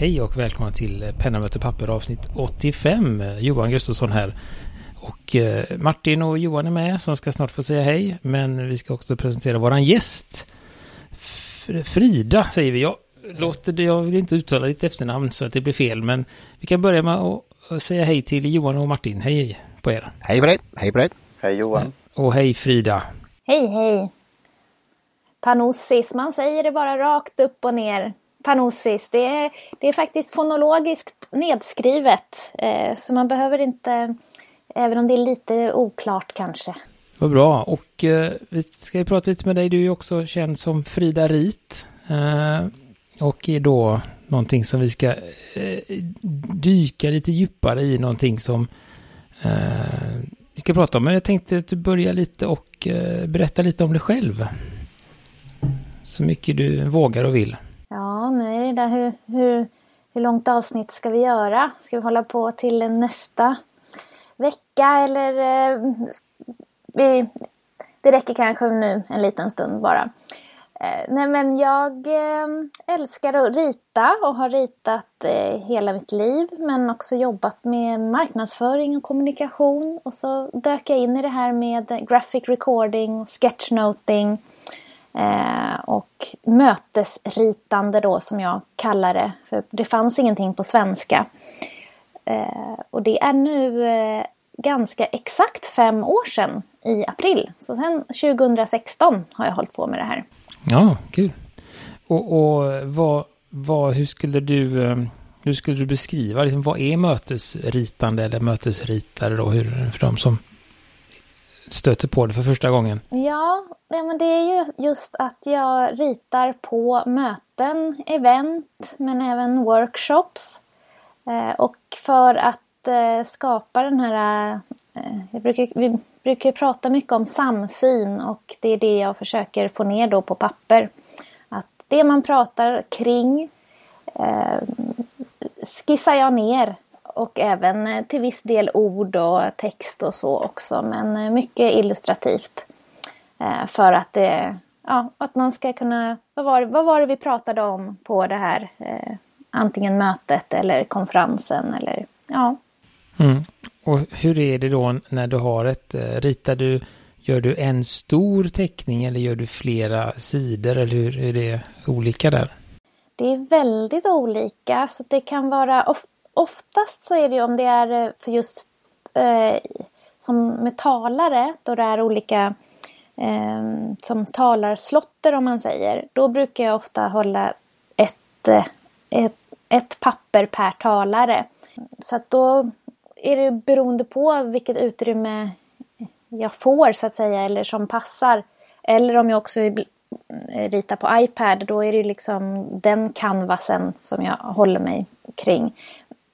Hej och välkomna till Penna möter papper avsnitt 85. Johan Gustafsson här. Och eh, Martin och Johan är med som ska snart få säga hej. Men vi ska också presentera våran gäst. Frida säger vi. Jag, låter det, jag vill inte uttala ditt efternamn så att det blir fel. Men vi kan börja med att säga hej till Johan och Martin. Hej på er. Hej på dig. Hej på dig. Hej Johan. Och hej Frida. Hej hej. Panossis, man säger det bara rakt upp och ner. Panossis, det är, det är faktiskt fonologiskt nedskrivet. Eh, så man behöver inte, även om det är lite oklart kanske. Vad bra. Och eh, vi ska ju prata lite med dig. Du är ju också känd som Frida Rit. Eh, och är då någonting som vi ska eh, dyka lite djupare i. Någonting som eh, vi ska prata om. Men jag tänkte att du börjar lite och eh, berätta lite om dig själv. Så mycket du vågar och vill. Ja, nu är det där hur, hur, hur långt avsnitt ska vi göra? Ska vi hålla på till nästa vecka eller eh, vi, det räcker kanske nu en liten stund bara. Eh, nej men jag eh, älskar att rita och har ritat eh, hela mitt liv men också jobbat med marknadsföring och kommunikation och så dök jag in i det här med graphic recording, och sketchnoting Eh, och mötesritande då som jag kallar det. För det fanns ingenting på svenska. Eh, och det är nu eh, ganska exakt fem år sedan i april. Så sen 2016 har jag hållit på med det här. Ja, kul. Och, och vad, vad, hur skulle du eh, hur skulle du beskriva, liksom, vad är mötesritande eller mötesritare då, hur, för de som stöter på det för första gången? Ja, nej, men det är ju just att jag ritar på möten, event, men även workshops. Eh, och för att eh, skapa den här... Eh, brukar, vi brukar prata mycket om samsyn och det är det jag försöker få ner då på papper. Att det man pratar kring eh, skissar jag ner och även eh, till viss del ord och text och så också. Men eh, mycket illustrativt. Eh, för att, det, ja, att man ska kunna... Vad var, vad var det vi pratade om på det här antingen mötet eller konferensen eller ja. Mm. Och hur är det då när du har ett, ritar du, gör du en stor teckning eller gör du flera sidor eller hur är det olika där? Det är väldigt olika så det kan vara, oftast så är det ju om det är eh, för just eh, som med talare, då det är olika eh, som talarslotter om man säger. Då brukar jag ofta hålla ett, eh, ett, ett papper per talare. Så att då är det beroende på vilket utrymme jag får så att säga eller som passar. Eller om jag också eh, ritar på iPad då är det liksom den canvasen som jag håller mig kring.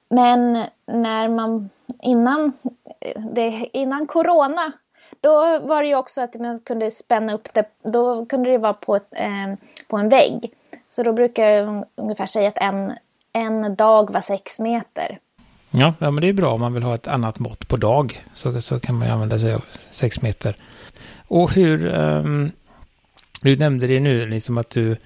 Men när man innan, det, innan corona då var det ju också att man kunde spänna upp det. Då kunde det vara på, ett, eh, på en vägg. Så då brukar jag ungefär säga att en, en dag var sex meter. Ja, ja, men det är bra om man vill ha ett annat mått på dag. Så, så kan man ju använda sig av sex meter. Och hur... Um, du nämnde det nu, liksom att du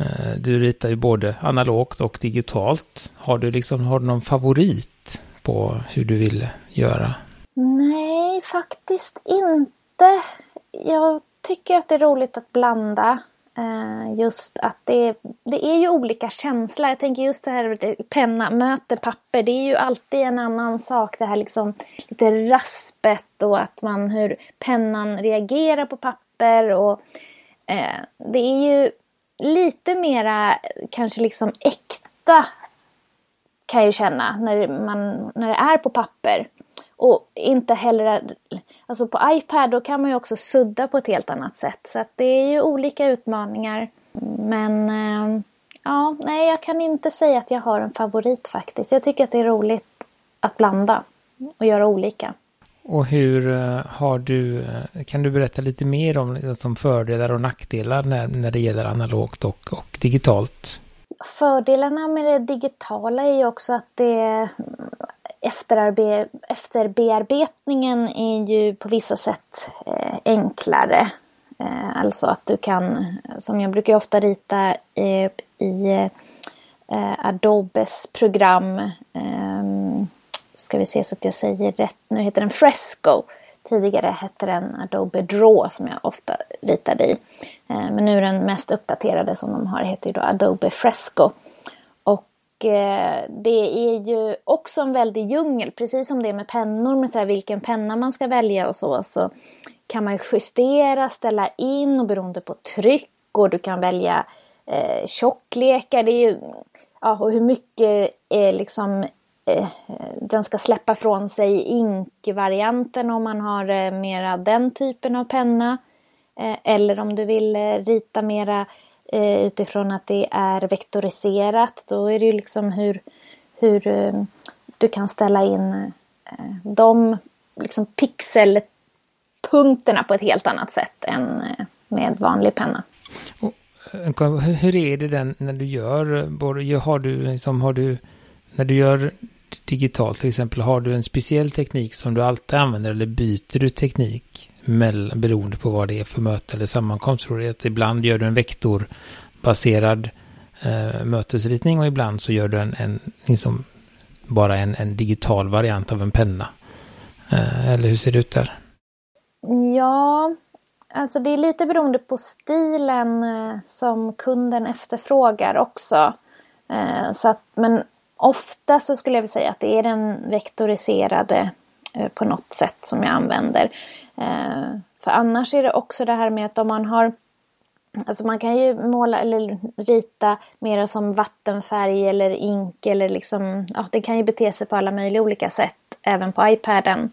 Eh, du ritar ju både analogt och digitalt. Har du liksom har du någon favorit på hur du vill göra? Nej, faktiskt inte. Jag tycker att det är roligt att blanda. Eh, just att det, det är ju olika känslor. Jag tänker just det här penna möter papper. Det är ju alltid en annan sak. Det här liksom lite raspet och att man hur pennan reagerar på papper. Och eh, det är ju lite mera kanske liksom äkta kan jag ju känna när, man, när det är på papper. Och inte heller, alltså på iPad då kan man ju också sudda på ett helt annat sätt. Så att det är ju olika utmaningar. Men eh, ja, nej jag kan inte säga att jag har en favorit faktiskt. Jag tycker att det är roligt att blanda och göra olika. Och hur eh, har du, eh, kan du berätta lite mer om liksom, som fördelar och nackdelar när, när det gäller analogt och, och digitalt? Fördelarna med det digitala är ju också att det eh, efterarbe efterbearbetningen är ju på vissa sätt enklare. Alltså att du kan, som jag brukar ofta rita i, i Adobes program. Ehm, Ska vi se så att jag säger rätt. Nu heter den Fresco. Tidigare hette den Adobe Draw som jag ofta ritade i. Eh, men nu är den mest uppdaterade som de har heter ju då Adobe Fresco. Och eh, det är ju också en väldig djungel, precis som det är med pennor, med så här vilken penna man ska välja och så. Så kan man justera, ställa in och beroende på tryck och du kan välja eh, tjocklekar. Det är ju, ja, och hur mycket eh, liksom, Eh, den ska släppa från sig inkvarianten om man har eh, mera den typen av penna. Eh, eller om du vill rita mera utifrån att det är vektoriserat. Då är det ju liksom hur, hur du kan ställa in de liksom pixelpunkterna på ett helt annat sätt än med vanlig penna. Hur är det den när du gör, har du liksom, har du, när du gör digitalt till exempel, har du en speciell teknik som du alltid använder eller byter du teknik mellan, beroende på vad det är för möte eller sammankomst? Tror du att ibland gör du en vektorbaserad eh, mötesritning och ibland så gör du en, en liksom bara en, en digital variant av en penna. Eh, eller hur ser det ut där? Ja, Alltså det är lite beroende på stilen eh, som kunden efterfrågar också. Eh, så att, men ofta så skulle jag vilja säga att det är den vektoriserade eh, på något sätt som jag använder. Eh, för annars är det också det här med att om man har Alltså man kan ju måla eller rita mer som vattenfärg eller ink eller liksom, ja det kan ju bete sig på alla möjliga olika sätt även på iPaden.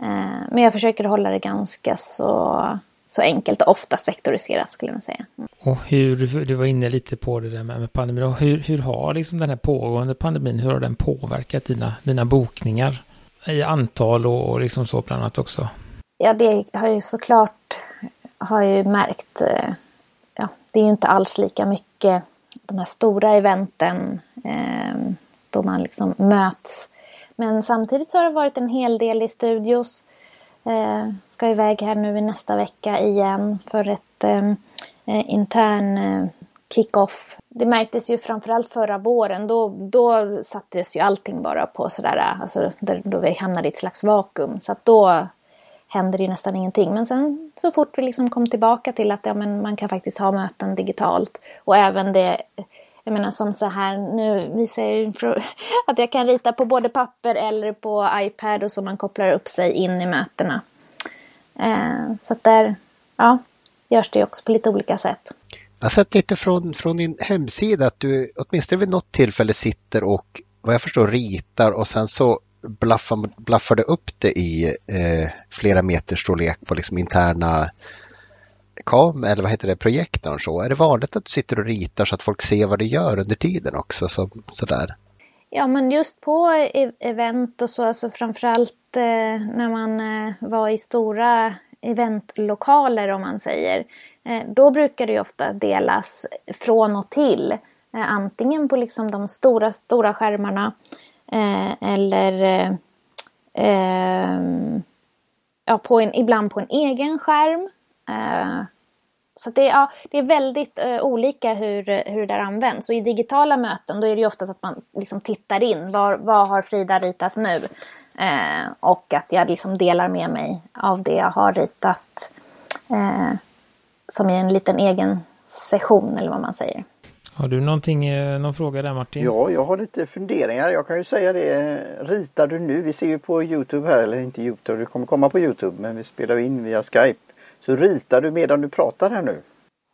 Eh, men jag försöker hålla det ganska så så enkelt och oftast vektoriserat skulle man säga. Mm. Och hur, du var inne lite på det där med, med pandemin, och hur, hur har liksom den här pågående pandemin, hur har den påverkat dina, dina bokningar i antal och, och liksom så bland annat också? Ja, det har ju såklart, har ju märkt, eh, ja, det är ju inte alls lika mycket de här stora eventen eh, då man liksom möts. Men samtidigt så har det varit en hel del i studios Eh, ska iväg här nu i nästa vecka igen för ett eh, eh, intern eh, kick-off. Det märktes ju framförallt förra våren. Då, då sattes ju allting bara på sådär, eh, alltså där, då vi hamnade i ett slags vakuum. Så att då hände det ju nästan ingenting. Men sen så fort vi liksom kom tillbaka till att ja, men man kan faktiskt ha möten digitalt och även det jag menar som så här nu visar jag att jag kan rita på både papper eller på iPad och så man kopplar upp sig in i mötena. Eh, så att där ja, görs det också på lite olika sätt. Jag har sett lite från, från din hemsida att du åtminstone vid något tillfälle sitter och vad jag förstår ritar och sen så blaffar, blaffar det upp det i eh, flera meters storlek på liksom interna kam eller vad heter det, projektorn så? Är det vanligt att du sitter och ritar så att folk ser vad du gör under tiden också? Så, sådär? Ja, men just på e-, event och så, alltså framförallt eh, när man eh, var i stora eventlokaler om man säger. Eh, då brukar det ju ofta delas från och till. Eh, antingen på liksom de stora, stora skärmarna eh, eller eh, ehm, ja, på en, ibland på en egen skärm. Eh, så det, ja, det är väldigt uh, olika hur, hur det där används. Och i digitala möten då är det ju oftast att man liksom tittar in. Var, vad har Frida ritat nu? Uh, och att jag liksom delar med mig av det jag har ritat. Uh, som i en liten egen session eller vad man säger. Har du någonting, någon fråga där Martin? Ja, jag har lite funderingar. Jag kan ju säga det. Ritar du nu? Vi ser ju på Youtube här, eller inte Youtube, det kommer komma på Youtube, men vi spelar in via Skype. Så ritar du medan du pratar här nu?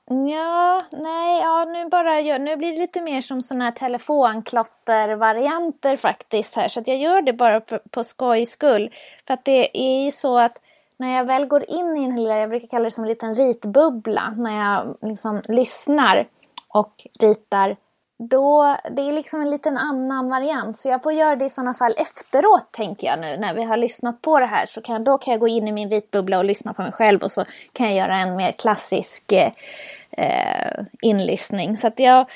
Ja, nej, ja nu bara gör, nu blir det lite mer som sådana här telefonklotter-varianter faktiskt här. Så att jag gör det bara på, på skojs skull. För att det är ju så att när jag väl går in i en lilla, jag brukar kalla det som en liten ritbubbla, när jag liksom lyssnar och ritar då, det är liksom en liten annan variant. Så jag får göra det i sådana fall efteråt tänker jag nu när vi har lyssnat på det här. Så kan, då kan jag gå in i min ritbubbla och lyssna på mig själv och så kan jag göra en mer klassisk eh, inlyssning. Så att jag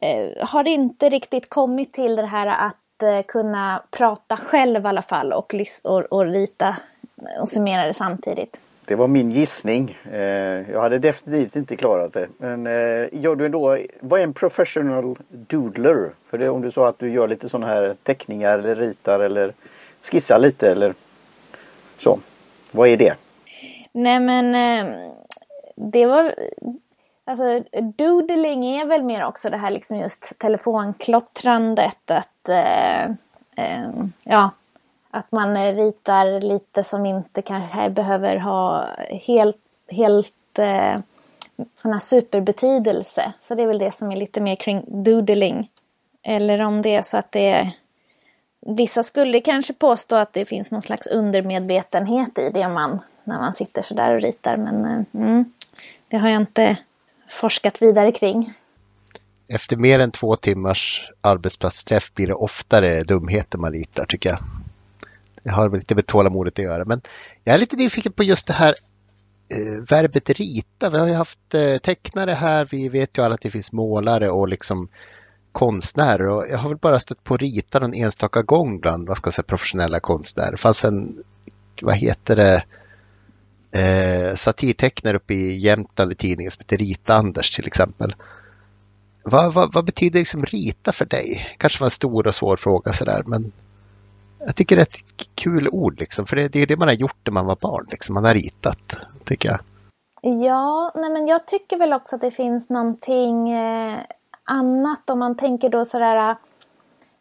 eh, har inte riktigt kommit till det här att eh, kunna prata själv i alla fall och, och, och rita och summera det samtidigt. Det var min gissning. Eh, jag hade definitivt inte klarat det. Men eh, gör du ändå, vad är en professional doodler? För det om du sa att du gör lite sådana här teckningar eller ritar eller skissar lite eller så. Vad är det? Nej men eh, det var Alltså doodling är väl mer också det här liksom just telefonklottrandet. Att, eh, eh, ja, att man eh, ritar lite som inte kanske behöver ha helt, helt eh, sån här superbetydelse. Så det är väl det som är lite mer kring doodling. Eller om det är så att det är Vissa skulle kanske påstå att det finns någon slags undermedvetenhet i det man när man sitter sådär och ritar. Men eh, mm, det har jag inte forskat vidare kring. Efter mer än två timmars arbetsplatsträff blir det oftare dumheter man ritar tycker jag. Det har väl lite med tålamodet att göra. Men jag är lite nyfiken på just det här eh, verbet rita. Vi har ju haft eh, tecknare här. Vi vet ju alla att det finns målare och liksom konstnärer. Och jag har väl bara stött på rita någon enstaka gång bland vad ska jag säga, professionella konstnärer. Det fanns en, vad heter det, eh, satirtecknare uppe i Jämtland i tidningen som heter Rita-Anders till exempel. Vad, vad, vad, betyder liksom rita för dig? Kanske var en stor och svår fråga sådär men jag tycker det är ett kul ord liksom för det, det är det man har gjort när man var barn. Liksom. Man har ritat tycker jag. Ja, nej men jag tycker väl också att det finns någonting eh, annat om man tänker då sådär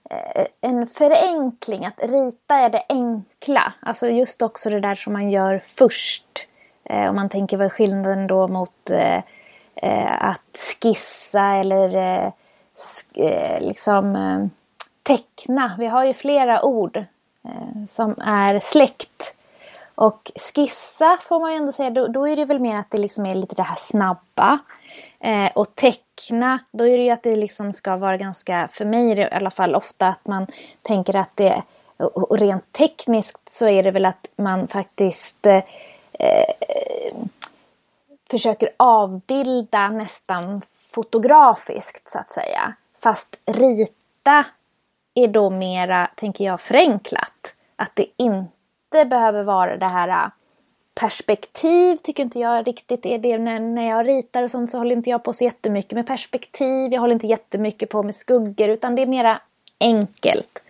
Eh, en förenkling, att rita är det enkla. Alltså just också det där som man gör först. Eh, om man tänker vad är skillnaden då mot eh, eh att skissa eller eh, eh, liksom teckna. Vi har ju flera ord eh, som är släkt. Och skissa får man ju ändå säga, då, då är det väl mer att det liksom är lite det här snabba. Eh, och teckna, då är det ju att det liksom ska vara ganska, för mig i alla fall ofta att man tänker att det, och rent tekniskt så är det väl att man faktiskt eh, eh försöker avbilda nästan fotografiskt så att säga. Fast rita är då mera, tänker jag, förenklat. Att det inte behöver vara det här äh, perspektiv tycker inte jag riktigt är det. När, när jag ritar och sånt så håller inte jag på så jättemycket med perspektiv. Jag håller inte jättemycket på med skuggor utan det är mera enkelt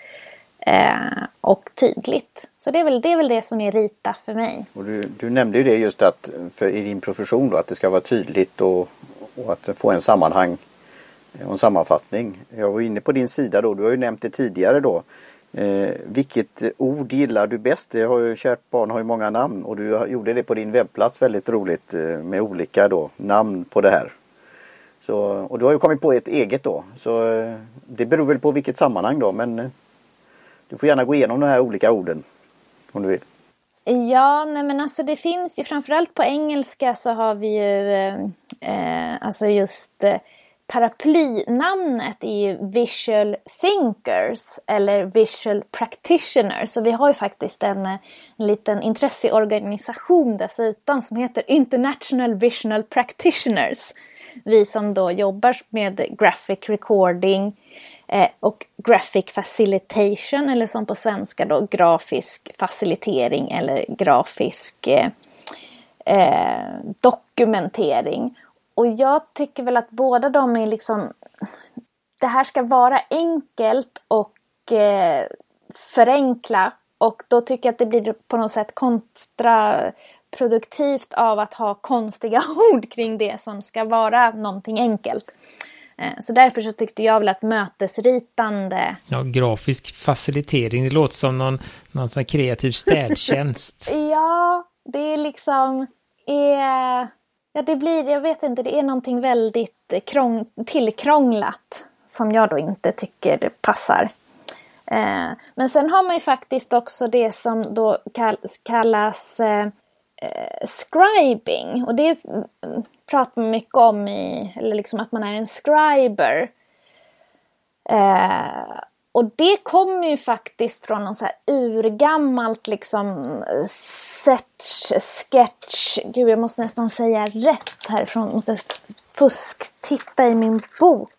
eh, och tydligt. Så det är, väl, det är väl det som är rita för mig. Och du, du nämnde ju det just att för, i din profession då, att det ska vara tydligt och, och att få en sammanhang Eh, och en sammanfattning. Jag var inne på din sida då, du har ju nämnt det tidigare då Eh, vilket ord gillar du bäst? Det har ju, kärt barn har ju många namn och du gjorde det på din webbplats väldigt roligt eh, med olika då, namn på det här. Så, och du har ju kommit på ett eget då. Så eh, det beror väl på vilket sammanhang då men eh, du får gärna gå igenom de här olika orden om du vill. Ja, nej men alltså det finns ju framförallt på engelska så har vi ju eh, eh alltså just eh, paraplynamnet är ju Visual Thinkers eller Visual Practitioners. Så vi har ju faktiskt en, eh, en liten intresseorganisation dessutom som heter International Visual Practitioners. Vi som då jobbar med graphic recording eh, och graphic facilitation eller som på svenska då grafisk facilitering eller grafisk eh, eh dokumentering. Och jag tycker väl att båda de är liksom... Det här ska vara enkelt och eh, förenkla. Och då tycker jag att det blir på något sätt kontraproduktivt av att ha konstiga ord kring det som ska vara någonting enkelt. Eh, så därför så tyckte jag väl att mötesritande... Ja, grafisk facilitering, det låter som någon, någon kreativ städtjänst. ja, det är liksom... Är Ja, det blir, jag vet inte, det är någonting väldigt krång, tillkrånglat som jag då inte tycker passar. Eh, men sen har man ju faktiskt också det som då kallas eh, eh, scribing. Och det pratar man mycket om i, eller liksom att man är en scriber. Eh, och det kommer ju faktiskt från någon så här urgammalt liksom sketch, sketch. Gud, jag måste nästan säga rätt härifrån. Jag måste fusk titta i min bok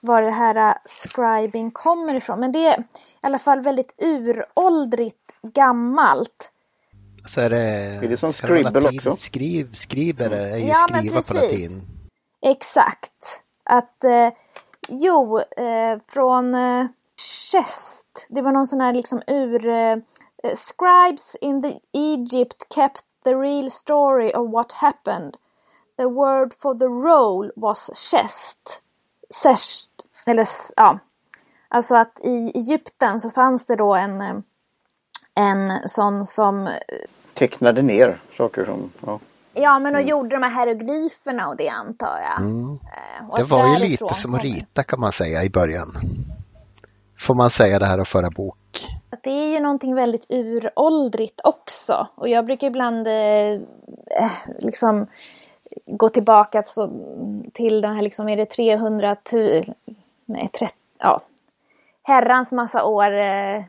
var det här uh, scribing kommer ifrån. Men det är i alla fall väldigt uråldrigt gammalt. Så är det... Är det som scribble latin? också? Skriv, skriver är ju Ja, men skriva på precis. latin. Exakt. Att, eh, jo, eh, från eh, chest. Det var någon sån här liksom ur... Eh, eh, scribes in the Egypt kept the real story of what happened. The word for the role was chest. Chest. Eller ja. Alltså att i Egypten så fanns det då en, eh, en sån som Tecknade ner saker som... Ja. Ja, men och gjorde de här hieroglyferna och det antar jag. Mm. Eh, och Det var ju lite som att rita kan man säga i början. Får man säga det här och föra bok. Att det är ju någonting väldigt uråldrigt också. Och jag brukar ibland eh, eh liksom gå tillbaka så, till den här liksom, är det 300 nej 30, ja. Herrans massa år eh,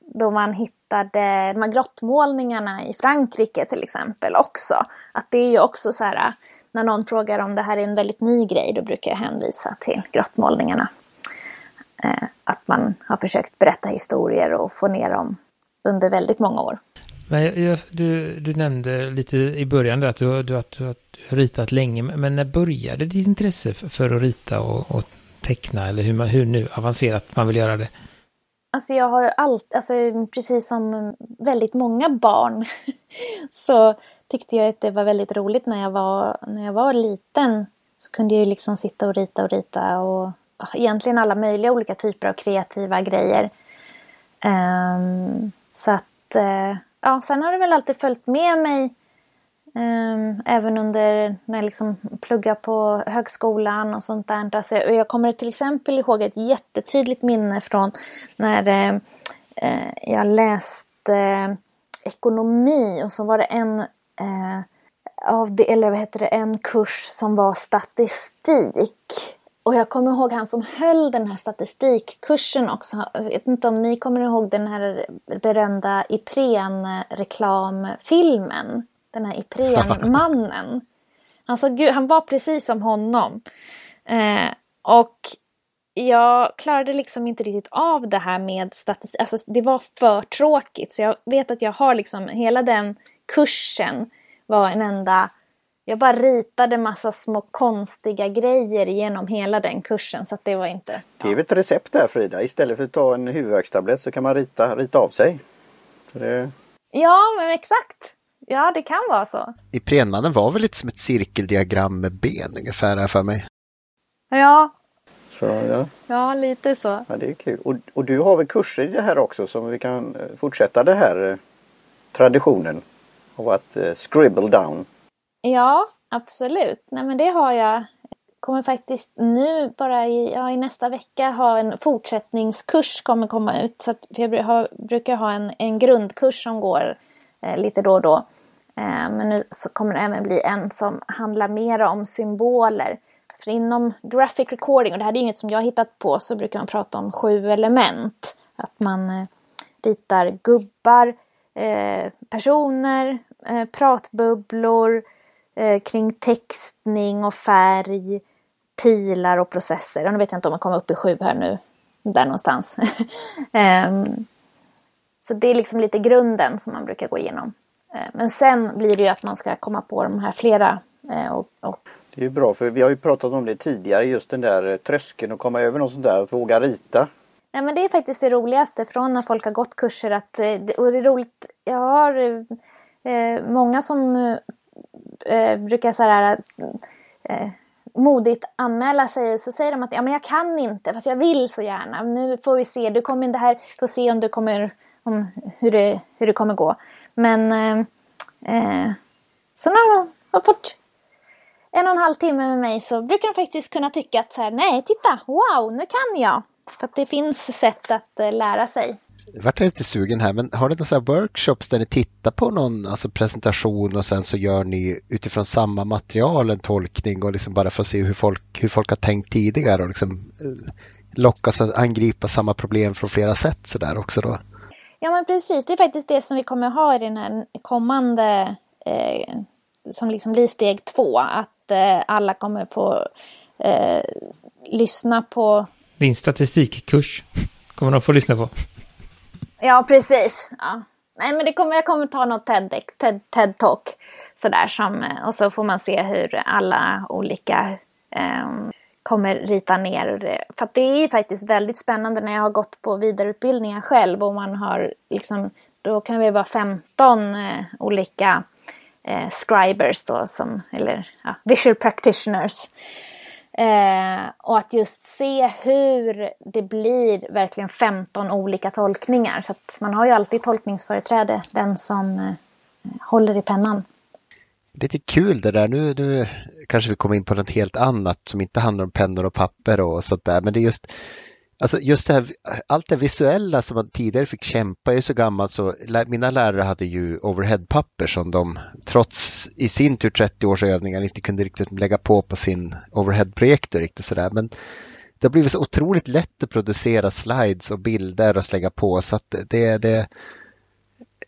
då man hittade de här grottmålningarna i Frankrike till exempel också. Att det är ju också så här, eh, när någon frågar om det här är en väldigt ny grej, då brukar jag hänvisa till grottmålningarna. Eh, att man har försökt berätta historier och få ner dem under väldigt många år. Men jag, du, du nämnde lite i början där att du, du, att du har ritat länge, men när började ditt intresse för, att rita och, och teckna eller hur, man, hur nu avancerat man vill göra det? Alltså jag har ju allt, alltså precis som väldigt många barn så tyckte jag att det var väldigt roligt när jag var, när jag var liten. Så kunde jag ju liksom sitta och rita och rita och egentligen alla möjliga olika typer av kreativa grejer. Um, så att, uh, ja, sen har det väl alltid följt med mig um, även under när jag liksom pluggade på högskolan och sånt där. Alltså, jag, jag kommer till exempel ihåg ett jättetydligt minne från när uh, jag läste ekonomi och så var det en av det, eller vad heter det, en kurs som var statistik. Och jag kommer ihåg han som höll den här statistikkursen också. Jag vet inte om ni kommer ihåg den här berömda Ipren-reklamfilmen. Den här Ipren-mannen. Han, såg, han var precis som honom. Eh, och jag klarade liksom inte riktigt av det här med statistik. Alltså det var för tråkigt. Så jag vet att jag har liksom hela den kursen var en enda... Jag bara ritade massa små konstiga grejer genom hela den kursen. Så att det var inte... Det är ett recept där Frida. Istället för att ta en huvudvärkstablett så kan man rita, rita av sig. Det, Ja, men exakt. Ja, det kan vara så. Iprenmannen var väl lite som ett cirkeldiagram med ben ungefär här för mig. Ja, så ja, ja lite så. ja, det är kul. Och, och du har väl kurser i det här också som vi kan eh, fortsätta den här eh, traditionen av att eh, scribble down. Ja, absolut. Nej, men det har jag. Kommer faktiskt nu bara i, ja, i nästa vecka ha en fortsättningskurs kommer komma ut. Så att för jag har, brukar ha en, en grundkurs som går eh, lite då och då. Eh, men nu så kommer det även bli en som handlar mer om symboler. För inom graphic recording, och det här är inget som jag har hittat på, så brukar man prata om sju element. Att man eh, ritar gubbar, eh, personer, eh, pratbubblor, eh, kring textning och färg, pilar och processer. Nu vet jag inte om jag kommer upp i sju här nu, där någonstans. Ehm, så det är liksom lite grunden som man brukar gå igenom. Eh, Men sen blir det ju att man ska komma på de här flera eh, och, och Det är ju bra för vi har ju pratat om det tidigare just den där eh, tröskeln att komma över något sånt där att våga rita. Nej, men det är faktiskt det roligaste från när folk har gått kurser. Att, och det är roligt, jag har eh, många som Typ, eh, brukar så här, eh, eh, modigt anmäla sig. Så säger de att ja, men jag kan inte, fast jag vill så gärna. Nu får vi se, du kommer, det här, får se om du kommer, om hur, det, hur det kommer gå. Men eh, eh, så när de har fått en och en halv timme med mig så brukar de faktiskt kunna tycka att så här, nej, titta, wow, nu kan jag. För att det finns sätt att eh, lära sig. Jag vart lite sugen här, men har du några workshops där ni tittar på någon alltså presentation och sen så gör ni utifrån samma material en tolkning och liksom bara för att se hur folk, hur folk har tänkt tidigare och liksom eh, lockas att angripa samma problem från flera sätt så där också då? Ja men precis, det är faktiskt det som vi kommer ha i den här kommande eh, som liksom blir steg två. Att eh, alla kommer få eh, lyssna på Din statistikkurs kommer de få lyssna på. Ja precis. Ja. nej men det kommer, jag kommer ta något TED, TED, TED Talk. Sådär som, eh, och så får man se hur alla olika um, kommer rita ner. Det. För det är ju faktiskt väldigt spännande när jag har gått på vidareutbildningar själv och man har liksom, då kan vi vara 15 eh, olika eh, scribers då, som, eller ja, visual practitioners. Eh, och att just se hur det blir verkligen 15 olika tolkningar. Så att man har ju alltid tolkningsföreträde, den som eh, håller i pennan. Lite kul det där. Nu, nu kanske vi kommer in på något helt annat som inte handlar om pennor och papper och sånt där. Men det är just Alltså just det här, allt det visuella som man tidigare fick kämpa, jag är så gammal så mina lärare hade ju overheadpapper som de trots i sin tur 30 års övningar inte kunde riktigt lägga på på sin overheadprojektor riktigt sådär. Men det har blivit så otroligt lätt att producera slides och bilder och slänga på så att det, det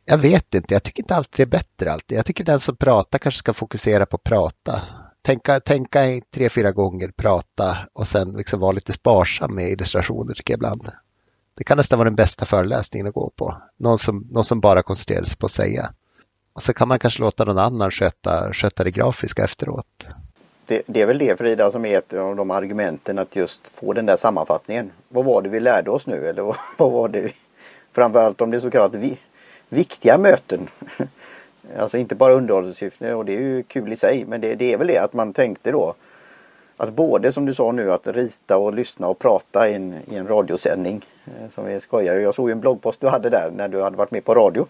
jag vet inte, jag tycker inte alltid det är bättre alltid. Jag tycker den som pratar kanske ska fokusera på att prata tänka, tänka tre, fyra gånger, prata och sen liksom vara lite sparsam med illustrationer tycker jag ibland. Det kan nästan vara den bästa föreläsningen att gå på. Någon som, någon som bara koncentrerar sig på att säga. Och så kan man kanske låta någon annan sköta, sköta det grafiska efteråt. Det, det, är väl det Frida som är ett av de argumenten att just få den där sammanfattningen. Vad var det vi lärde oss nu eller vad, vad var det? Framförallt om det är så kallat vi, viktiga möten. Alltså inte bara underhållssyfte och det är ju kul i sig men det, det, är väl det att man tänkte då att både som du sa nu att rita och lyssna och prata i en, i en radiosändning eh, som vi skojar. Jag såg ju en bloggpost du hade där när du hade varit med på radio.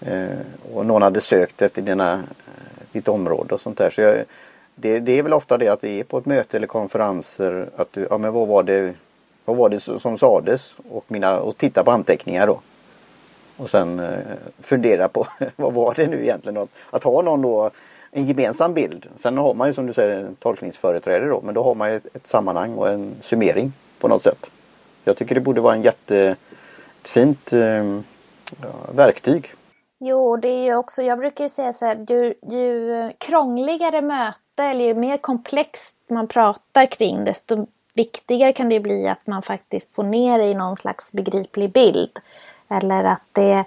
Eh, och någon hade sökt efter dina, eh, ditt område och sånt där. Så jag, det, det, är väl ofta det att vi är på ett möte eller konferenser att du, ja men vad var det, vad var det som sades och, mina, och titta på anteckningar då. Och sen eh, fundera på vad var det nu egentligen? Att, att ha någon då en gemensam bild. Sen har man ju som du säger en tolkningsföreträde då men då har man ju ett, ett sammanhang och en summering på något sätt. Jag tycker det borde vara en jätte ett fint eh, verktyg. Jo, det är ju också, jag brukar ju säga så här, ju, ju krångligare möte eller ju mer komplext man pratar kring desto viktigare kan det bli att man faktiskt får ner det i någon slags begriplig bild. Eller att det...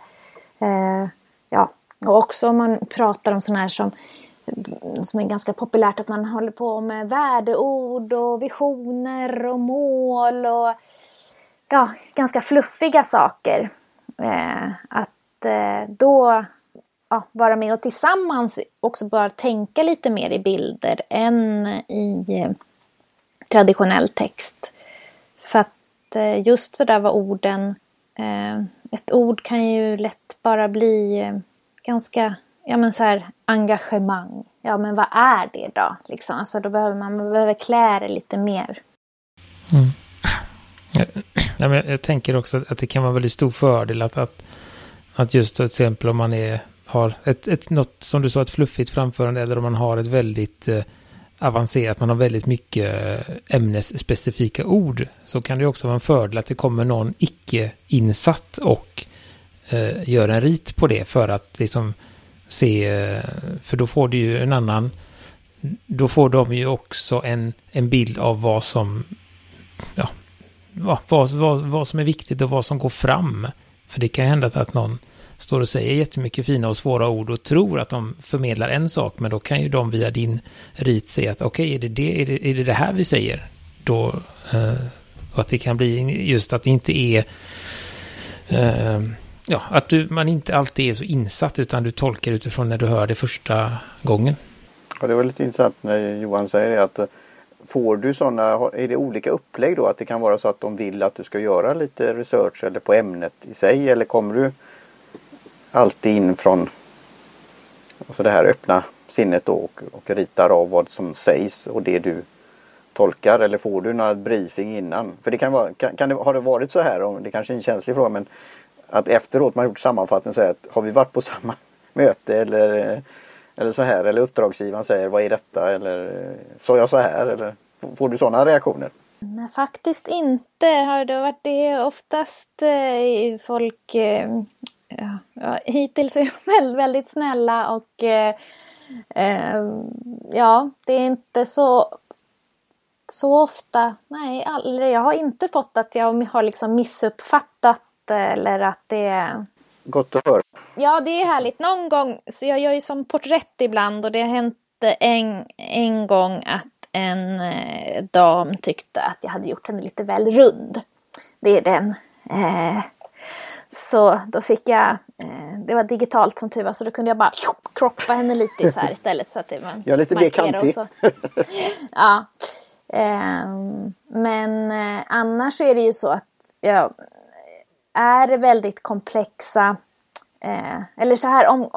Eh, ja, och också om man pratar om sådana här som, som är ganska populärt att man håller på med värdeord och visioner och mål och ja, ganska fluffiga saker. Eh, att eh, då ja, vara med och tillsammans också bara tänka lite mer i bilder än i eh, traditionell text. För att eh, just sådär vad orden eh, ett ord kan ju lätt bara bli eh, ganska, ja men så här engagemang. Ja men vad är det då? Liksom. Alltså då behöver man, man behöver klä det lite mer. Mm. Ja, men jag tänker också att det kan vara väldigt stor fördel att, att, att just till exempel om man är, har ett, ett, något som du sa, ett fluffigt framförande eller om man har ett väldigt eh, avancerat, man har väldigt mycket ämnesspecifika ord, så kan det också vara en fördel att det kommer någon icke-insatt och eh, gör en rit på det för att liksom se, eh, för då får du ju en annan, då får de ju också en, en bild av vad som, ja, vad, vad, vad som är viktigt och vad som går fram. För det kan ju hända att någon står och säger jättemycket fina och svåra ord och tror att de förmedlar en sak, men då kan ju de via din rit säga att okej, okay, är, det det, är, det, är det det här vi säger? Då, eh, och att det kan bli just att det inte är eh, ja, att du, man inte alltid är så insatt utan du tolkar utifrån när du hör det första gången. Ja, det var lite intressant när Johan säger det att eh, får du sådana, är det olika upplägg då? Att det kan vara så att de vill att du ska göra lite research eller på ämnet i sig eller kommer du alltid in från alltså det här öppna sinnet då och, och ritar av vad som sägs och det du tolkar eller får du några briefing innan? För det kan vara, kan, kan det, har det varit så här, och det kanske är en känslig fråga, men att efteråt man gjort sammanfattning säger att har vi varit på samma möte eller, eller så här eller uppdragsgivaren säger vad är detta eller sa jag så här eller får du sådana reaktioner? Nej, faktiskt inte. Har det varit det oftast eh, folk eh, ja, hittills är de väldigt, snälla och eh, eh, ja, det är inte så så ofta, nej, all, jag har inte fått att jag har liksom missuppfattat eller att det gott att höra. Ja, det är härligt. Någon gång, så jag gör ju som porträtt ibland och det har hänt en, en gång att en eh, dam tyckte att jag hade gjort henne lite väl rund. Det är den. Eh, så då fick jag, eh, det var digitalt som tur var, så då kunde jag bara kroppa henne lite här istället. Så att det var ja, lite mer kantig. ja. Ehm, men eh, annars är det ju så att jag är väldigt komplexa, eh, eller så här om,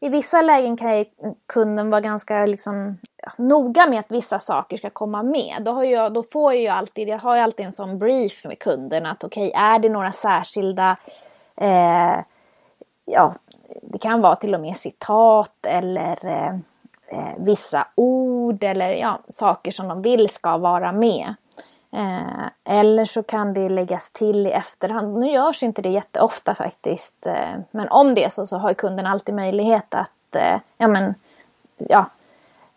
i vissa lägen kan ju kunden vara ganska liksom, noga med att vissa saker ska komma med. Då, har jag, då får jag ju alltid, jag har ju alltid en sån brief med kunden att okej, okay, är det några särskilda eh, ja, det kan vara till och med citat eller eh, eh vissa ord eller ja, saker som de vill ska vara med. Eh, eller så kan det läggas till i efterhand. Nu görs inte det jätteofta faktiskt. Eh, men om det är så så har kunden alltid möjlighet att, eh, ja men, ja,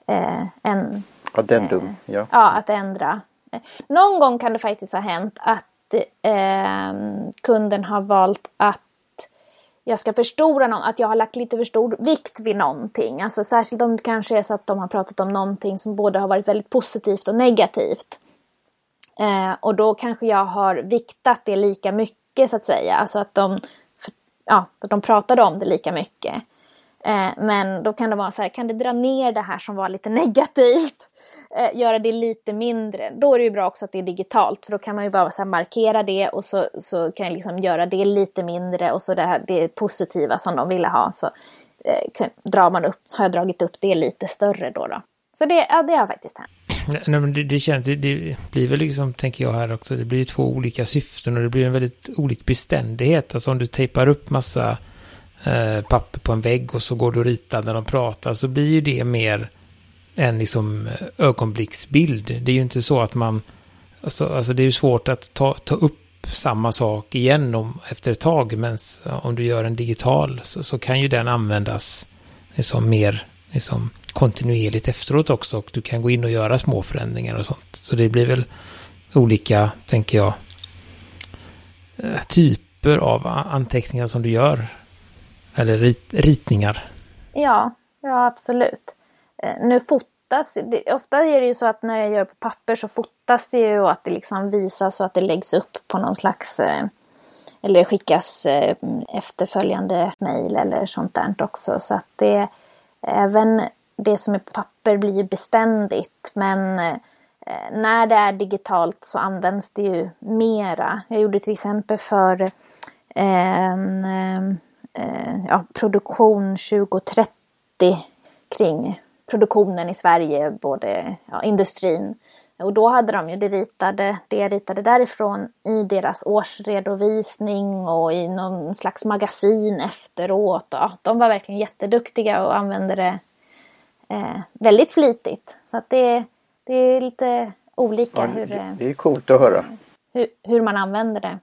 eh, en... Addendum, ja. Ja, att ändra. Någon gång kan det faktiskt ha hänt att kunden har valt att jag ska förstora någon, att jag har lagt lite för stor vikt vid någonting. Alltså särskilt om det kanske är så att de har pratat om någonting som både har varit väldigt positivt och negativt. Eh, och då kanske jag har viktat det lika mycket så att säga. Alltså att de, ja, att de pratade om det lika mycket. Eh, men då kan det vara så här, kan det dra ner det här som var lite negativt? Eh, göra det lite mindre. Då är det ju bra också att det är digitalt för då kan man ju bara så markera det och så, så kan jag liksom göra det lite mindre och så det här det positiva som de ville ha så eh, drar man upp, har jag dragit upp det lite större då. då. Så det, ja, det har faktiskt hänt. Nej, men det, det, känns, det, det, blir väl liksom, tänker jag här också, det blir två olika syften och det blir en väldigt olik beständighet. Alltså om du tejpar upp massa eh, papper på en vägg och så går du och ritar när de pratar så blir ju det mer en liksom eh, ögonblicksbild. Det är ju inte så att man, alltså, alltså det är ju svårt att ta, ta upp samma sak igen om, efter ett tag, men om du gör en digital så, så kan ju den användas liksom mer liksom kontinuerligt efteråt också och du kan gå in och göra små förändringar och sånt. Så det blir väl olika, tänker jag, eh, typer av anteckningar som du gör. Eller rit, ritningar. Ja, ja absolut. Eh, nu fotas, det, ofta är det ju så att när jag gör på papper så fotas det ju och att det liksom visas och att det läggs upp på någon slags eh, eller skickas efterföljande mejl eller sånt där också. Så att det även det som är på papper blir ju beständigt men eh, när det är digitalt så används det ju mera. Jag gjorde till exempel för en eh, eh, ja, produktion 2030 kring produktionen i Sverige, både ja, industrin. Och då hade de ju det ritade, det jag ritade därifrån i deras årsredovisning och i någon slags magasin efteråt. Ja, de var verkligen jätteduktiga och använde det eh, väldigt flitigt. Så att det, det är lite olika ja, hur, det är coolt att höra. Hur, hur man använder det.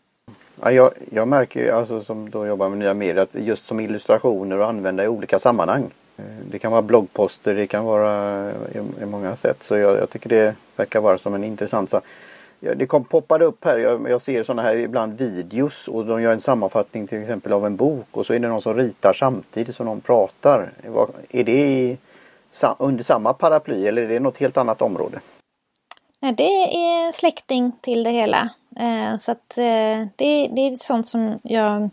Ja, jag, jag märker ju, alltså, som då jobbar med nya medier, att just som illustrationer och använda i olika sammanhang. Eh, det kan vara bloggposter, det kan vara i, i många sätt. Så jag, jag, tycker det verkar vara som en intressant sak. Det kom, poppade upp här, jag, jag ser sådana här ibland videos och de gör en sammanfattning till exempel av en bok och så är det någon som ritar samtidigt som någon pratar. Är det under samma paraply eller är det något helt annat område? Det är släkting till det hela. Eh, så att eh, det, det är sånt som jag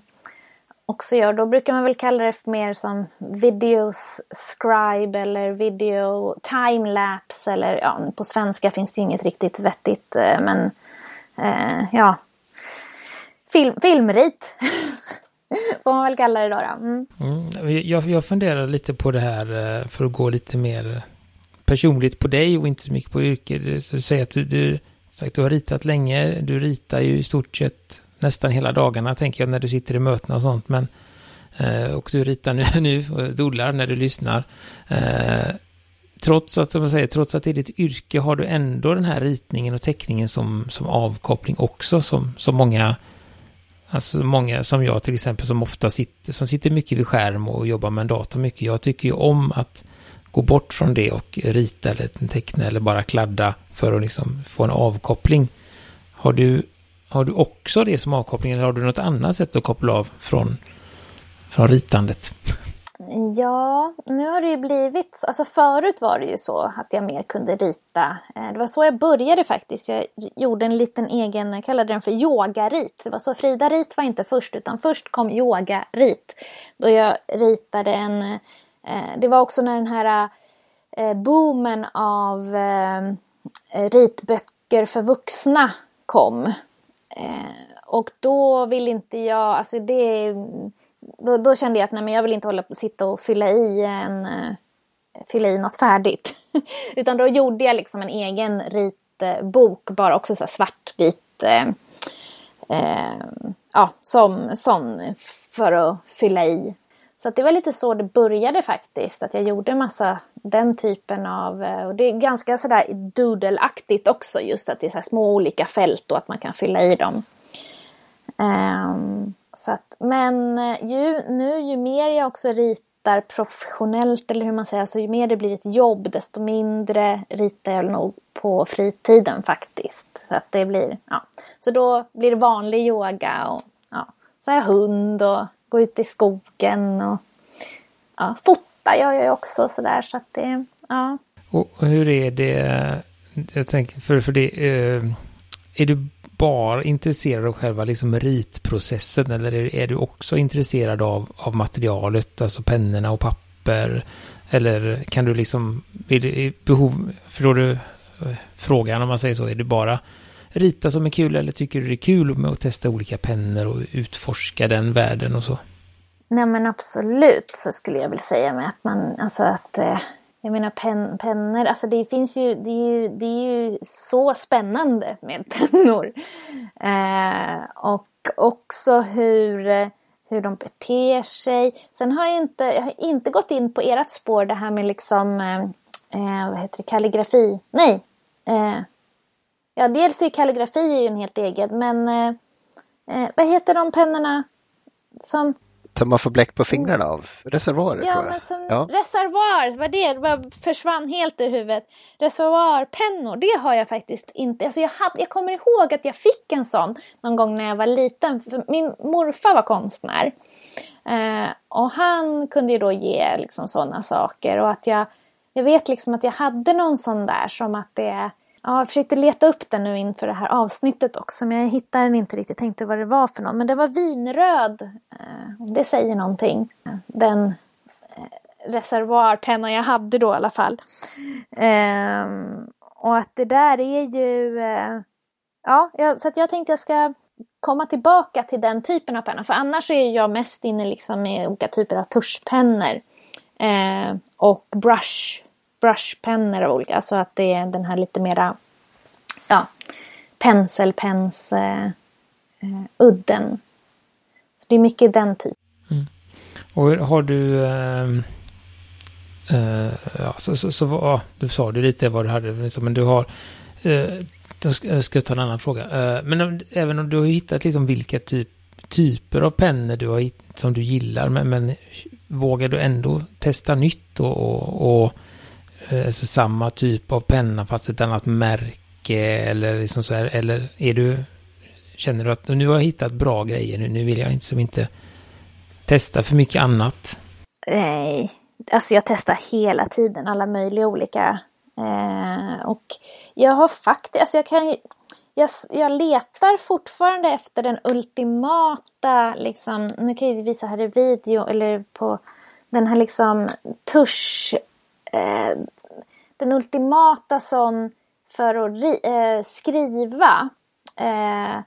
också gör. Då brukar man väl kalla det för mer som videos scribe eller video timelapse eller ja, på svenska finns det inget riktigt vettigt eh, men ja, Film, filmrit. Får man väl kalla det då. då. Mm. Mm, jag, jag funderar lite på det här eh, för att gå lite mer personligt på dig och inte så mycket på yrke. du säger att du, du, sagt, du har ritat länge. Du ritar ju i stort sett nästan hela dagarna tänker jag när du sitter i möten och sånt. Men, eh, och du ritar nu, nu och dollar när du lyssnar. Eh, trots att, som jag säger, trots att det är ditt yrke har du ändå den här ritningen och teckningen som, som avkoppling också som, som många Alltså många som jag till exempel som ofta sitter, som sitter mycket vid skärm och jobbar med en dator mycket. Jag tycker ju om att gå bort från det och rita eller teckna eller bara kladda för att liksom få en avkoppling. Har du, har du också det som avkoppling eller har du något annat sätt att koppla av från från ritandet? Ja, nu har det ju blivit, alltså förut var det ju så att jag mer kunde rita. Eh, det var så jag började faktiskt. Jag gjorde en liten egen, jag kallade den för yogarit. Det var så Frida Rit var inte först utan först kom yogarit. Då jag ritade en, eh, det var också när den här eh, boomen av ritböcker för vuxna kom. Och då vill inte jag, alltså det då, då, kände jag att nej, men jag vill inte hålla på sitta och fylla i en eh, fylla i något färdigt. Utan då gjorde jag liksom en egen ritbok, eh, bara också så svartvit. Eh, eh, ja, som, som för att fylla i. Så det var lite så det började faktiskt. Att jag gjorde massa den typen av... Eh, och det är ganska sådär doodle-aktigt också. Just att det är så små olika fält och att man kan fylla i dem. Um, så att, men eh, ju, nu ju mer jag också ritar professionellt eller hur man säger, alltså ju mer det blir ett jobb desto mindre ritar jag nog på fritiden faktiskt. Så att det blir, ja. Så då blir det vanlig yoga och ja, så har jag hund och går ut i skogen och ja, fotar gör jag också sådär så att det, ja. Och hur är det, jag tänker, för, för det, eh, är du bara intresserad av själva liksom ritprocessen eller är, är, du också intresserad av, av materialet, alltså pennorna och papper? Eller kan du liksom, är det behov, förstår du eh, frågan om man säger så, är det bara rita som är kul eller tycker du det är kul med att testa olika pennor och utforska den världen och så? Nej men absolut så skulle jag vilja säga med att man, alltså att eh jag menar pen, pennor, alltså det finns ju, det är ju, det är ju så spännande med pennor. Eh, och också hur, hur de beter sig. Sen har jag inte, jag har inte gått in på ert spår det här med liksom, eh, eh vad heter det, kalligrafi. Nej! Eh, ja, dels är kalligrafi ju en helt egen, men eh, eh vad heter de pennorna som som man får bläck på fingrarna av. Reservoarer ja, tror jag. Men som ja, reservoar, vad det, det försvann helt ur huvudet. Reservoarpennor, det har jag faktiskt inte. Alltså jag, hade, jag kommer ihåg att jag fick en sån någon gång när jag var liten. För min morfar var konstnär. Eh, och han kunde ju då ge liksom sådana saker. Och att jag, jag vet liksom att jag hade någon sån där som att det Ja, jag försökte leta upp den nu inför det här avsnittet också men jag hittade den inte riktigt. Tänkte vad det var för någon. Men det var vinröd. Om det säger någonting. Den eh, reservoarpenna jag hade då i alla fall. Ehm, och att det där är ju... Eh, ja, så att jag tänkte jag ska komma tillbaka till den typen av penna. För annars är jag mest inne liksom med olika typer av tuschpennor. Ehm, och brush brushpennor av olika, alltså att det är den här lite mera ja, penselpens eh, eh udden. Så det är mycket den typen. Mm. Och har du eh, eh, ja, så, så, så ja, du sa du lite vad du hade, liksom, men du har eh, då ska, jag ska ta en annan fråga. Eh, men om, även om du har hittat liksom vilka typ, typer av pennor du har hittat som du gillar, men, men vågar du ändå testa nytt och, och, och Eh, alltså samma typ av penna fast ett annat märke eller liksom så här, eller är du, känner du att nu har jag hittat bra grejer nu, nu vill jag inte som inte testa för mycket annat? Nej, alltså jag testar hela tiden alla möjliga olika eh, och jag har faktiskt, alltså jag kan jag, jag letar fortfarande efter den ultimata, liksom, nu kan jag visa här i video eller på den här liksom tusch eh, den ultimata sån för att eh, skriva. Eh,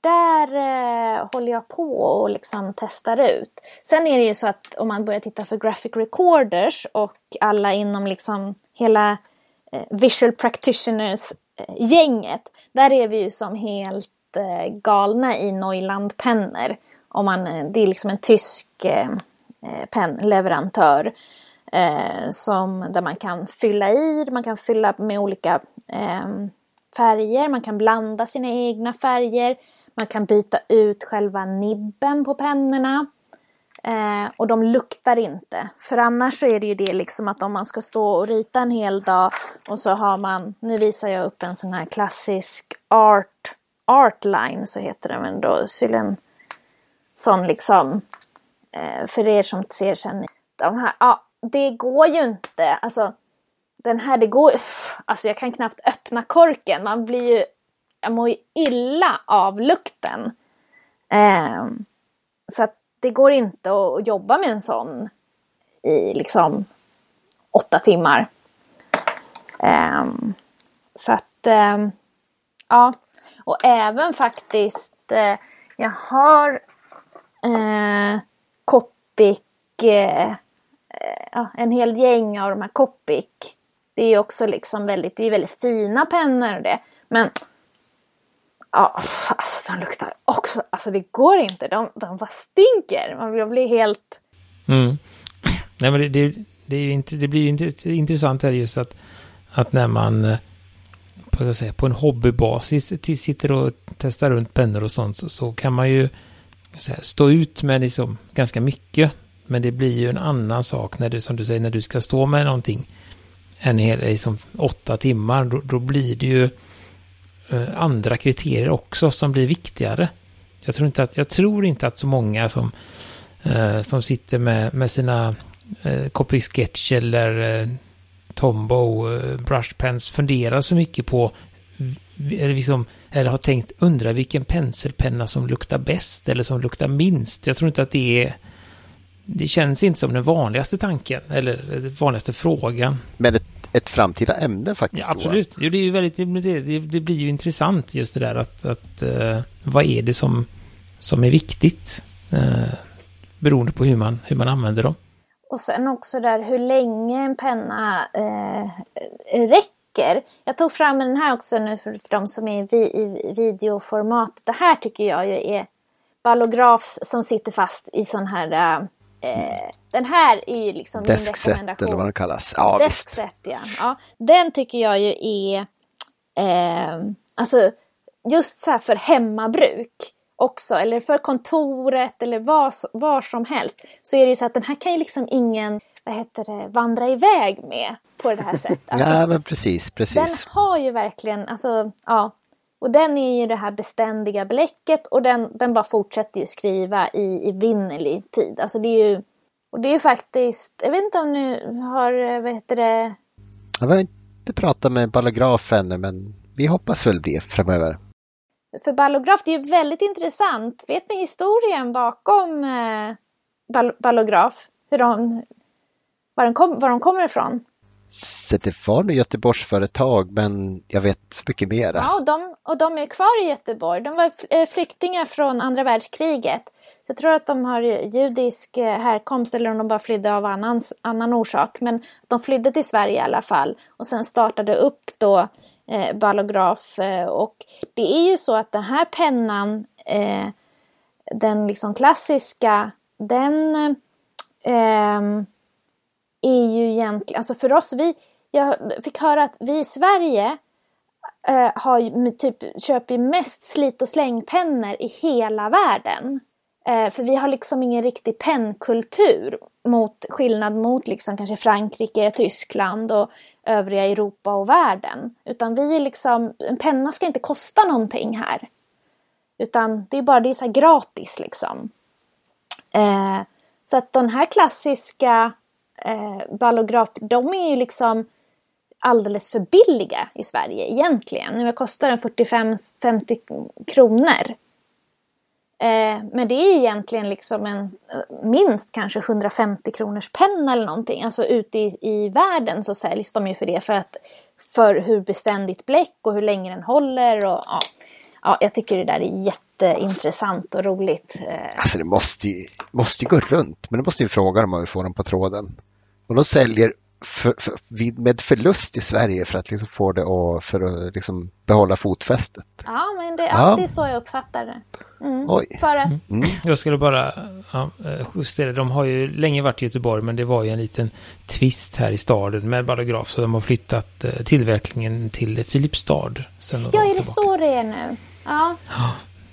där eh, håller jag på och liksom testar ut. Sen är det ju så att om man börjar titta för graphic recorders och alla inom liksom hela eh, visual Practitioners-gänget. Eh, där är vi ju som helt eh, galna i Neuland-pennor. Om man, eh, det är liksom en tysk eh, pennleverantör eh, som, där man kan fylla i, man kan fylla med olika eh, färger, man kan blanda sina egna färger, man kan byta ut själva nibben på pennorna. Eh, och de luktar inte. För annars så är det ju det liksom att om man ska stå och rita en hel dag och så har man, nu visar jag upp en sån här klassisk art, artline så heter den men då skulle en sån liksom eh, för er som ser sen, de här, ja, det går ju inte. Alltså, den här, det går Alltså jag kan knappt öppna korken. Man blir ju, jag mår ju illa av lukten. Eh, så att det går inte att jobba med en sån i liksom åtta timmar. Eh, så att, eh, ja. Och även faktiskt, eh, jag har eh, Copic, eh, Eh, ja, en hel gäng av de här Copic. Det är också liksom väldigt, det är väldigt fina pennor och det. Men Ja, alltså de luktar också, alltså det går inte, de, de bara stinker. Man blir helt... Mm. Nej men det, det, det, är ju, det blir ju intressant här just att, att när man eh, på, säga, på en hobbybasis sitter och testar runt pennor och sånt så, så kan man ju här, stå ut med liksom ganska mycket. Men det blir ju en annan sak när du, som du säger, när du ska stå med någonting en hel, liksom åtta timmar, då, då blir det ju eh, andra kriterier också som blir viktigare. Jag tror inte att, jag tror inte att så många som, eh, som sitter med, med sina eh, Copy Sketch eller eh, Tombow eh, Brush Pens funderar så mycket på eller, liksom, eller har tänkt undra vilken penselpenna som luktar bäst eller som luktar minst. Jag tror inte att det är det känns inte som den vanligaste tanken eller den vanligaste frågan. Men ett, ett framtida ämne faktiskt. Ja, absolut. Jo, det, är ju väldigt, det, det, blir ju intressant just det där att, att uh, vad är det som, som är viktigt uh, beroende på hur man, hur man använder dem. Och sen också där hur länge en penna uh, räcker. Jag tog fram den här också nu för, de som är i, i videoformat. Det här tycker jag ju är ballografs som sitter fast i sån här Eh, den här är ju liksom Deskset min rekommendation. eller vad den kallas. Ja, Deskset, ja. ja. Den tycker jag ju är, eh, alltså just så här för hemmabruk också, eller för kontoret eller var, var som helst. Så är det ju så att den här kan ju liksom ingen, vad heter det, vandra iväg med på det här sättet. Alltså, ja, men precis, precis. Den har ju verkligen, alltså, ja. Och den är ju det här beständiga bläcket och den, den bara fortsätter ju skriva i evinnerlig tid. Alltså det är ju, och det är ju faktiskt, jag vet inte om ni har, vad heter det? Jag har inte pratat med ballograf ännu men vi hoppas väl bli framöver. För ballograf, det är ju väldigt intressant. Vet ni historien bakom eh, ball ballograf? Hur de, var, de kom, var de kommer ifrån? Så det var nog Göteborgs företag men jag vet så mycket mer. Ja, och de, och de är kvar i Göteborg. De var eh, flyktingar från andra världskriget. Så jag tror att de har judisk eh, härkomst eller om de bara flydde av annan, annan orsak. Men de flydde till Sverige i alla fall och sen startade upp då eh, Ballograf. Eh, och det är ju så att den här pennan, eh, den liksom klassiska, den eh, ehm, är ju egentligen, alltså för oss, vi, jag fick höra att vi i Sverige eh, har typ, köper mest slit och slängpennor i hela världen. Eh, för vi har liksom ingen riktig pennkultur mot skillnad mot liksom kanske Frankrike, Tyskland och övriga Europa och världen. Utan vi är liksom, en penna ska inte kosta någonting här. Utan det är bara, det är så gratis liksom. Eh, så att den här klassiska eh, ballograf, de är ju liksom alldeles för billiga i Sverige egentligen. Nu kostar den 45-50 kronor. Eh, men det är egentligen liksom en minst kanske 150 kronors penna eller någonting. Alltså ute i, i världen så säljs de ju för det för att för hur beständigt bläck och hur länge den håller och ja. Ja, jag tycker det där är jätteintressant och roligt. Eh. Alltså det måste ju, måste ju gå runt, men det måste ju fråga dem om vi får dem på tråden. Och de säljer för, för, med förlust i Sverige för att liksom få det och för att liksom behålla fotfästet. Ja, men det är alltid ja. så jag uppfattar det. Mm. Oj. För att... Mm. Jag skulle bara ja, eh, justera. De har ju länge varit i Göteborg, men det var ju en liten twist här i staden med Ballograf, så de har flyttat eh, tillverkningen till Filipstad. Sen ja, är det så det är nu? Ja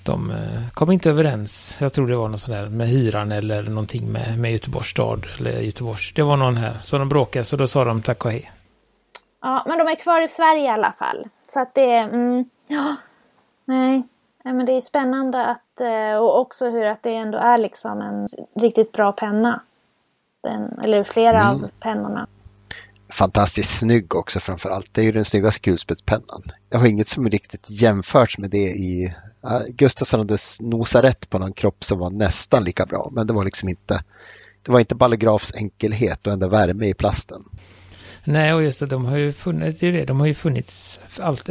de eh, kom inte överens. Jag tror det var något sånt där med hyran eller någonting med, med Göteborgs stad. Eller Göteborgs. Det var någon här. Så de bråkade så då sa de tack och hej. Ja, men de är kvar i Sverige i alla fall. Så att det, mm, ja, nej. Ja, men det är spännande att, eh, och också hur att det ändå är liksom en riktigt bra penna. Den, eller flera mm. av pennorna. Fantastiskt snygg också framför allt. Det är ju den snyggaste kulspetspennan. Jag har inget som riktigt jämförts med det i Gustafsson hade nosat rätt på någon kropp som var nästan lika bra, men det var liksom inte det var inte Ballografs enkelhet och ändå värme i plasten. Nej, och just det, de har ju funnits, det är det, de har ju funnits,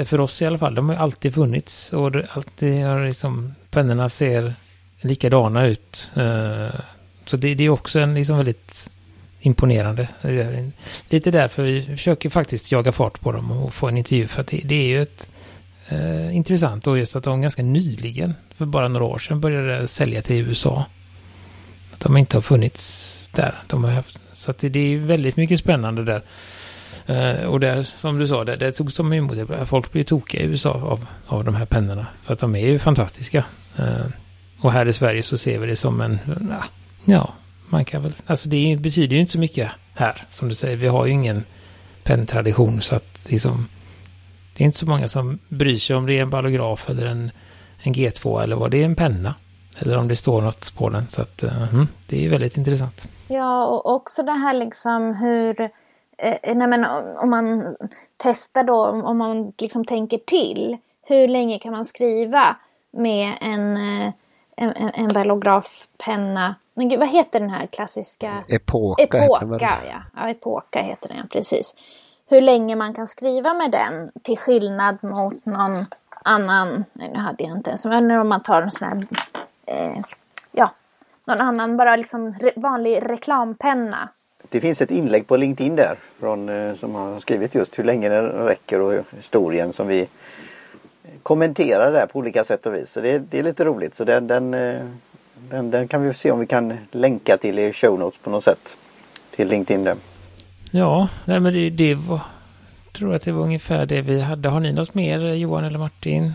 för oss i alla fall, de har ju alltid funnits och det, alltid har liksom, pennorna ser likadana ut. Uh, så det, det, är också en liksom väldigt imponerande. Lite därför vi försöker faktiskt jaga fart på dem och få en intervju, för att det, det är ju ett eh, intressant och just att de ganska nyligen, för bara några år sedan, började sälja till USA. Att de inte har funnits där. De har haft, så att det, det är väldigt mycket spännande där. Uh, och där, som du sa, det, det tog som emot Folk blir tokiga i USA av, av de här pennorna. För att de är ju fantastiska. Uh, och här i Sverige så ser vi det som en, uh, ja, man kan väl, alltså det betyder ju inte så mycket här. Som du säger, vi har ju ingen penntradition så att liksom, det är inte så många som bryr sig om det är en ballograf eller en, en G2 eller vad det är en penna. Eller om det står något på den. Så att, uh, det är väldigt intressant. Ja, och också det här liksom hur eh, nej men, om man testar då, om man liksom tänker till. Hur länge kan man skriva med en, eh, en, en ballografpenna? Men gud, vad heter den här klassiska? Epoka. Epoka, ja. ja. Epoka heter den, precis. Hur länge man kan skriva med den till skillnad mot någon annan. Nej, nu hade jag inte ens. Men om man tar en sån här eh, ja, någon annan bara liksom re vanlig reklampenna. Det finns ett inlägg på LinkedIn där från, eh, som har skrivit just hur länge den räcker och historien som vi kommenterar där på olika sätt och vis. Så det, det är lite roligt. Så den, den, eh, den, den, kan vi se om vi kan länka till i show notes på något sätt. Till LinkedIn där. Ja, nej men det, det var, tror att det var ungefär det vi hade. Har ni något mer Johan eller Martin?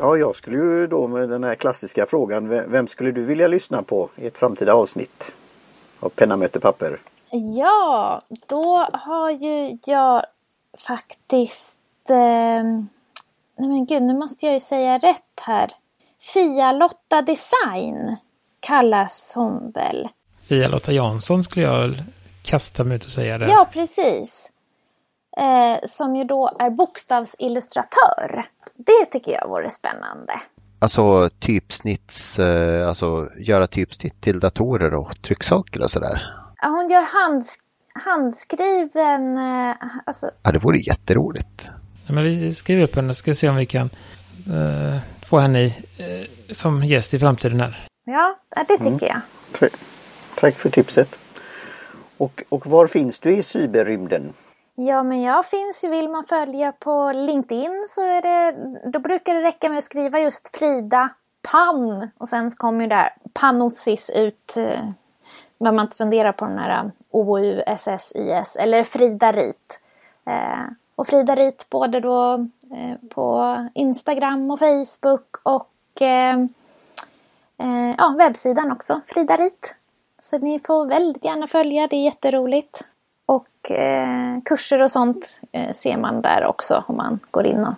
Ja, jag skulle ju då med den här klassiska frågan. Vem skulle du vilja lyssna på i ett framtida avsnitt av Penna möter papper? Ja, då har ju jag faktiskt... Eh, nej men gud, nu måste jag ju säga rätt här. Fia-Lotta Design kallas hon väl? Fia-Lotta Jansson skulle jag kasta mig ut och säga det. Ja, precis. Eh, som ju då är bokstavsillustratör. Det tycker jag vore spännande. Alltså typsnitts, eh, alltså göra typsnitt till datorer och trycksaker och sådär. Ja, hon gör hands, handskriven, eh, alltså. Ja, det vore jätteroligt. Men vi skriver upp henne och ska se om vi kan uh, få henne i, uh, som gäst i framtiden här. Ja, det tycker mm. jag. Tack för tipset. Och, och var finns du i cyberrymden? Ja, men jag finns ju. Vill man följa på LinkedIn så är det, då brukar det räcka med att skriva just Frida Pan och sen kommer ju där Panossis ut. Eh, behöver man inte fundera på den här OU, SS, IS eller Frida Rit. Eh, och Frida Rit både då eh, på Instagram och Facebook och eh, eh ja, webbsidan också, Frida Rit. Så ni får väldigt gärna följa, det är jätteroligt. Och eh, kurser och sånt eh, ser man där också om man går in och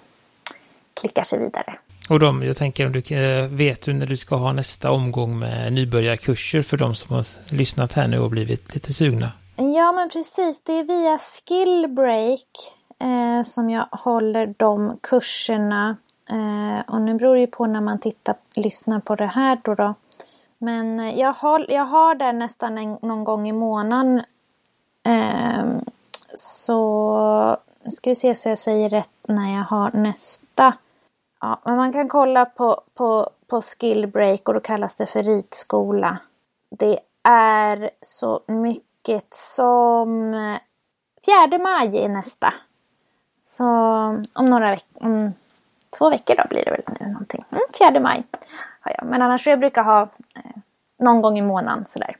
klickar sig vidare. Och de, jag tänker om du vet du när du ska ha nästa omgång med nybörjarkurser för de som har lyssnat här nu och blivit lite sugna? Ja men precis, det är via Skillbreak eh, som jag håller de kurserna. Eh, och nu beror det ju på när man tittar, lyssnar på det här då. då. Men eh, jag har, jag har det nästan en, någon gång i månaden Eh, så nu ska vi se så jag säger rätt när jag har nästa. Ja, men man kan kolla på, på, på Skillbreak och då kallas det för ritskola. Det är så mycket som eh, 4 maj är nästa. Så om några veckor, om två veckor då blir det väl nu någonting. Mm, 4 maj har jag. Men annars jag brukar ha eh, någon gång i månaden sådär.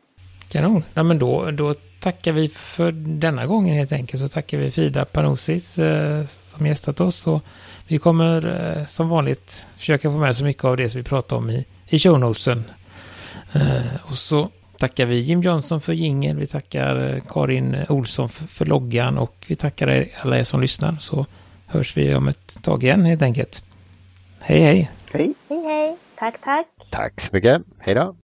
Kanon. Ja, men då, då tackar vi för denna gången helt enkelt. Så tackar vi Frida Panosis eh, som gästat oss. Och vi kommer eh, som vanligt försöka få med så mycket av det som vi pratar om i, i shownotesen. Eh, och så tackar vi Jim Johnson för jingel. Vi tackar eh, Karin Olsson för, för loggan och vi tackar er, alla er som lyssnar. Så hörs vi om ett tag igen helt enkelt. Hej hej! Hej! Hej hej! Tack tack! Tack så mycket. Hej då!